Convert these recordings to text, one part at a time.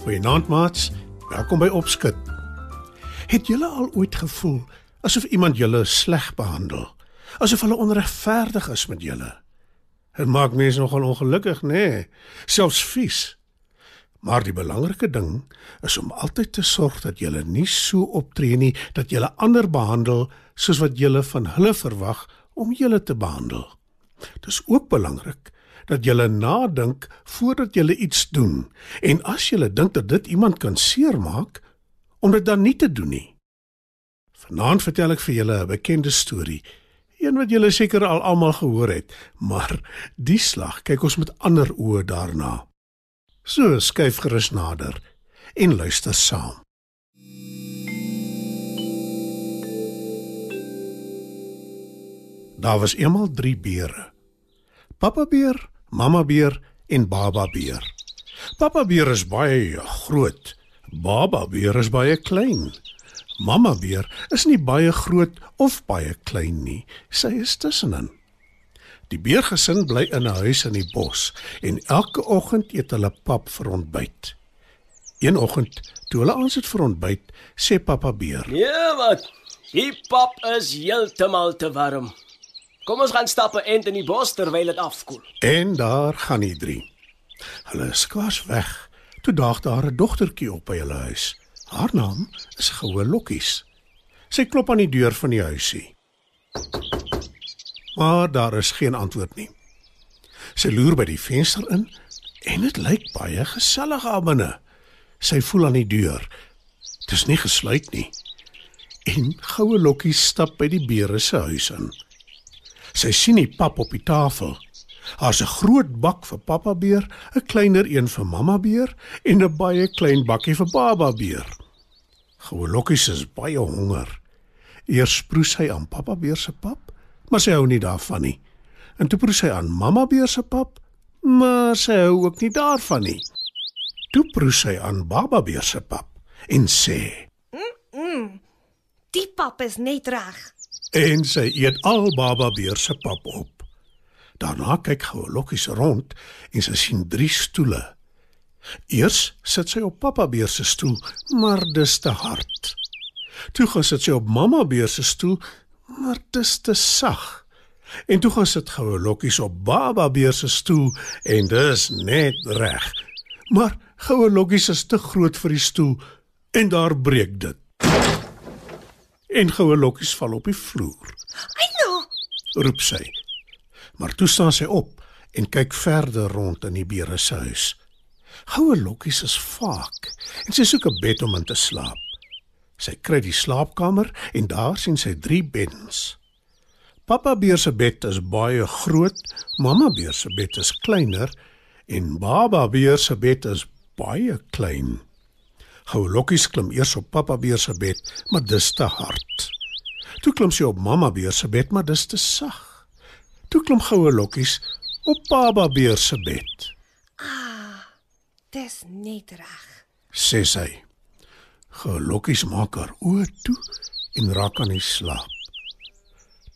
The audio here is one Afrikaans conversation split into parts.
Goeienaand maats. Welkom by Opskud. Het julle al ooit gevoel asof iemand julle sleg behandel? Asof hulle onregverdig is met julle? Dit maak mense nogal ongelukkig, nê? Nee, selfs vies. Maar die belangrike ding is om altyd te sorg dat jy nie so optree nie dat jy ander behandel soos wat jy van hulle verwag om julle te behandel. Dit is ook belangrik dat jy nadink voordat jy iets doen en as jy dink dat dit iemand kan seermaak om dit dan nie te doen nie. Vanaand vertel ek vir julle 'n bekende storie, een wat julle seker al almal gehoor het, maar die slag kyk ons met ander oë daarna. So skuif gerus nader en luister saam. Daar was eendag 3 beere. Pappa beer, mamma beer en baba beer. Pappa beer is baie groot. Baba beer is baie klein. Mamma beer is nie baie groot of baie klein nie. Sy is tussenin. Die beergesin bly in 'n huis in die bos en elke oggend eet hulle pap vir ontbyt. Een oggend, toe hulle aansit vir ontbyt, sê pappa beer: "Nee, wat? Die pap is heeltemal te warm." Kom ons gaan stap en in die bos terwyl dit afkoel. En daar gaan die drie. Hulle is kwars weg. Toe daag daar 'n dogtertjie op by hulle huis. Haar naam is Goue Lokkies. Sy klop aan die deur van die huisie. Maar daar is geen antwoord nie. Sy loer by die venster in en dit lyk baie gesellig daar binne. Sy voel aan die deur. Dit is nie gesluit nie. En Goue Lokkies stap by die beere se huis in. Sy sien die pap op die tafel. Daar's 'n groot bak vir pappa beer, 'n kleiner een vir mamma beer en 'n baie klein bakkie vir baba beer. Gewolokkies is baie honger. Eers proes hy aan pappa beer se pap, maar sy hou nie daarvan nie. En toe proes hy aan mamma beer se pap, maar sy hou ook nie daarvan nie. Toe proes hy aan baba beer se pap en sê: "Mm, -mm die pap is net reg." En sy eet al baba beer se pap op. Daarna kyk gou lokkies rond en sy sien drie stoele. Eers sit sy op papa beer se stoel, maar dis te hard. Toe gaan sit sy op mamma beer se stoel, maar dis te sag. En toe gaan sit gou lokkies op baba beer se stoel en dis net reg. Maar goue lokkies is te groot vir die stoel en daar breek dit en goue lokkies val op die vloer. "Eina!" roep sy. Maar toe staan sy op en kyk verder rond in die beere se huis. Goue lokkies is vaak en sy soek 'n bed om in te slaap. Sy kry die slaapkamer en daar sien sy drie beddens. Pappa beer se bed is baie groot, mamma beer se bed is kleiner en baba beer se bed is baie klein. Gou Lokkies klim eers op pappa beer se bed, maar dis te hard. Toe klim sy op mamma beer se bed, maar dis te sag. Toe klim goue Lokkies op baba beer se bed. Ah, dis net reg. Sê sy. Gou Lokkies maak haar oë toe en raak aan die slaap.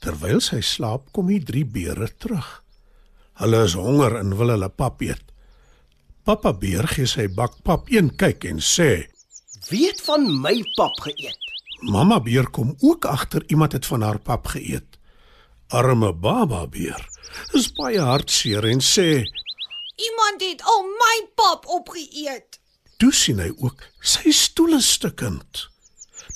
Terwyl sy slaap, kom die drie beere terug. Hulle is honger en wil hulle pap eet. Pappa beer gee sy bak pap een kyk en sê: Wie het van my pap geëet? Mamma beer kom ook agter iemand het van haar pap geëet. Arme baba beer is baie hartseer en sê iemand het al my pap opgeëet. Toe sien hy ook sy stoel is stukkend.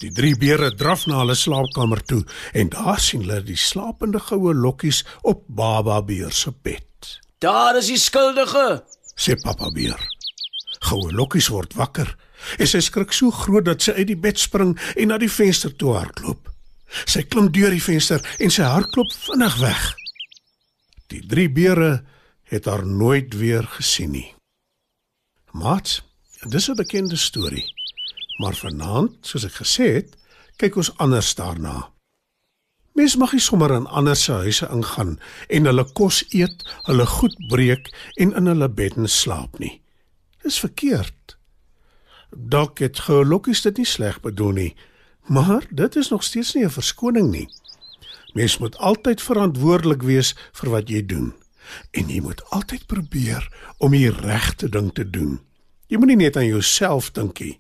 Die drie beere draf na hulle slaapkamer toe en daar sien hulle die slapende goue lokkies op baba beer se bed. Daar is die skuldige, sê papa beer. Goue lokkies word wakker En sy skrik so groot dat sy uit die bed spring en na die venster toe hardloop. Sy klim deur die venster en sy hardloop vinnig weg. Die drie beere het haar nooit weer gesien nie. Mats, dis 'n bekende storie. Maar vanaand, soos ek gesê het, kyk ons anders daarna. Mens mag nie sommer in ander se huise ingaan en hulle kos eet, hulle goed breek en in hulle beddens slaap nie. Dis verkeerd. Dalk het geologties dit nie sleg bedoel nie, maar dit is nog steeds nie 'n verskoning nie. Mens moet altyd verantwoordelik wees vir wat jy doen en jy moet altyd probeer om die regte ding te doen. Jy moenie net aan jouself dink nie.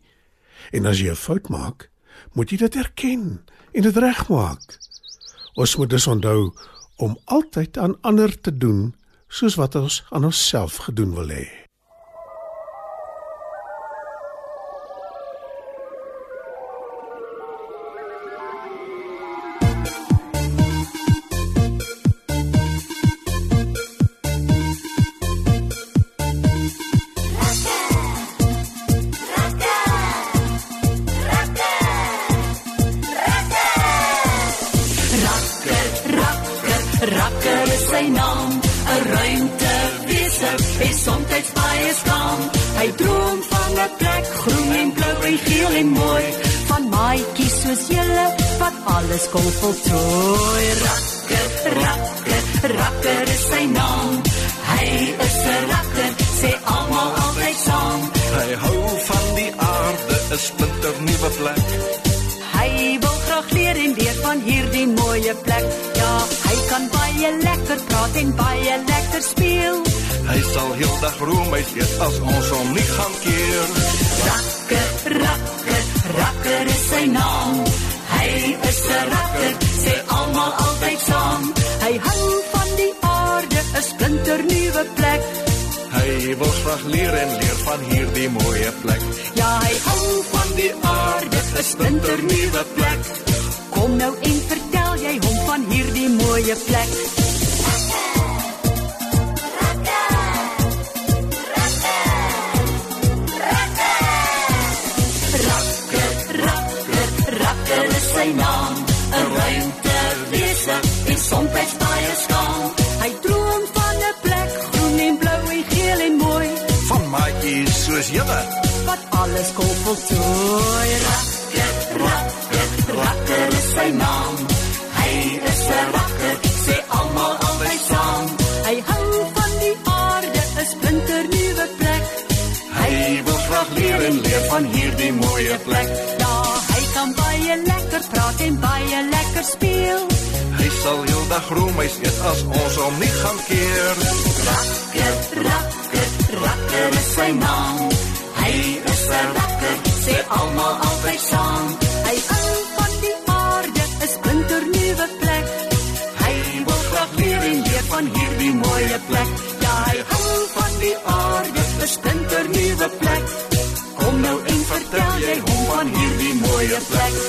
En as jy 'n fout maak, moet jy dit erken en dit regmaak. Ons moet dus onthou om altyd aan ander te doen soos wat ons aan onsself gedoen wil hê. Rakker is sy naam, 'n ruimtewese, hy soms baie skaam. Hy droom van 'n plek groen en blou en geel en mooi, van maatjies soos julle wat alles kon voltrooi. Rakker, rakker, rakker is sy naam. Hy is 'n rakker, sê almal altyd saam. Hy hou van die aarde, 'n splinter nuwe plek. Hy wil graag leer en leer van hierdie mooie plek. Ja, hy baie lekker praat en baie lekker speel. Hy sal heeldag roem hy eet as ons hom nie gaan keer. Rakker, rakker, rakker is sy naam. Hy is 'n rakker, sê almal altyd saam. Hy hou van die aarde, 'n splinter nuwe plek. Hy wil graag leer en leer van hierdie mooie plek. Ja, hy hou van die aarde, 'n splinter nuwe plek. Kom nou en vertel jy hom van hierdie mooie plek. Rakker, rakker, rakker is sy naam, 'n ruimtewese en soms baie skaam. Hy droom van 'n plek groen en blou en geel en mooi Van maatjies soos julle. wat alles kon voltooi. Rakker, rakker, rakker is sy naam. En leer van hierdie mooie plek. Ja, hy kan baie lekker praat en baie lekker speel. Hy sal heeldag roem hy eet as ons hom nie gaan keer. Rakker, rakker, rakker is sy naam. Hy is 'n rakker, sê almal altyd saam. Hy hou van die aarde, 'n splinter nuwe plek. Hy wil graag leer en leer van hierdie mooie plek. Hierdie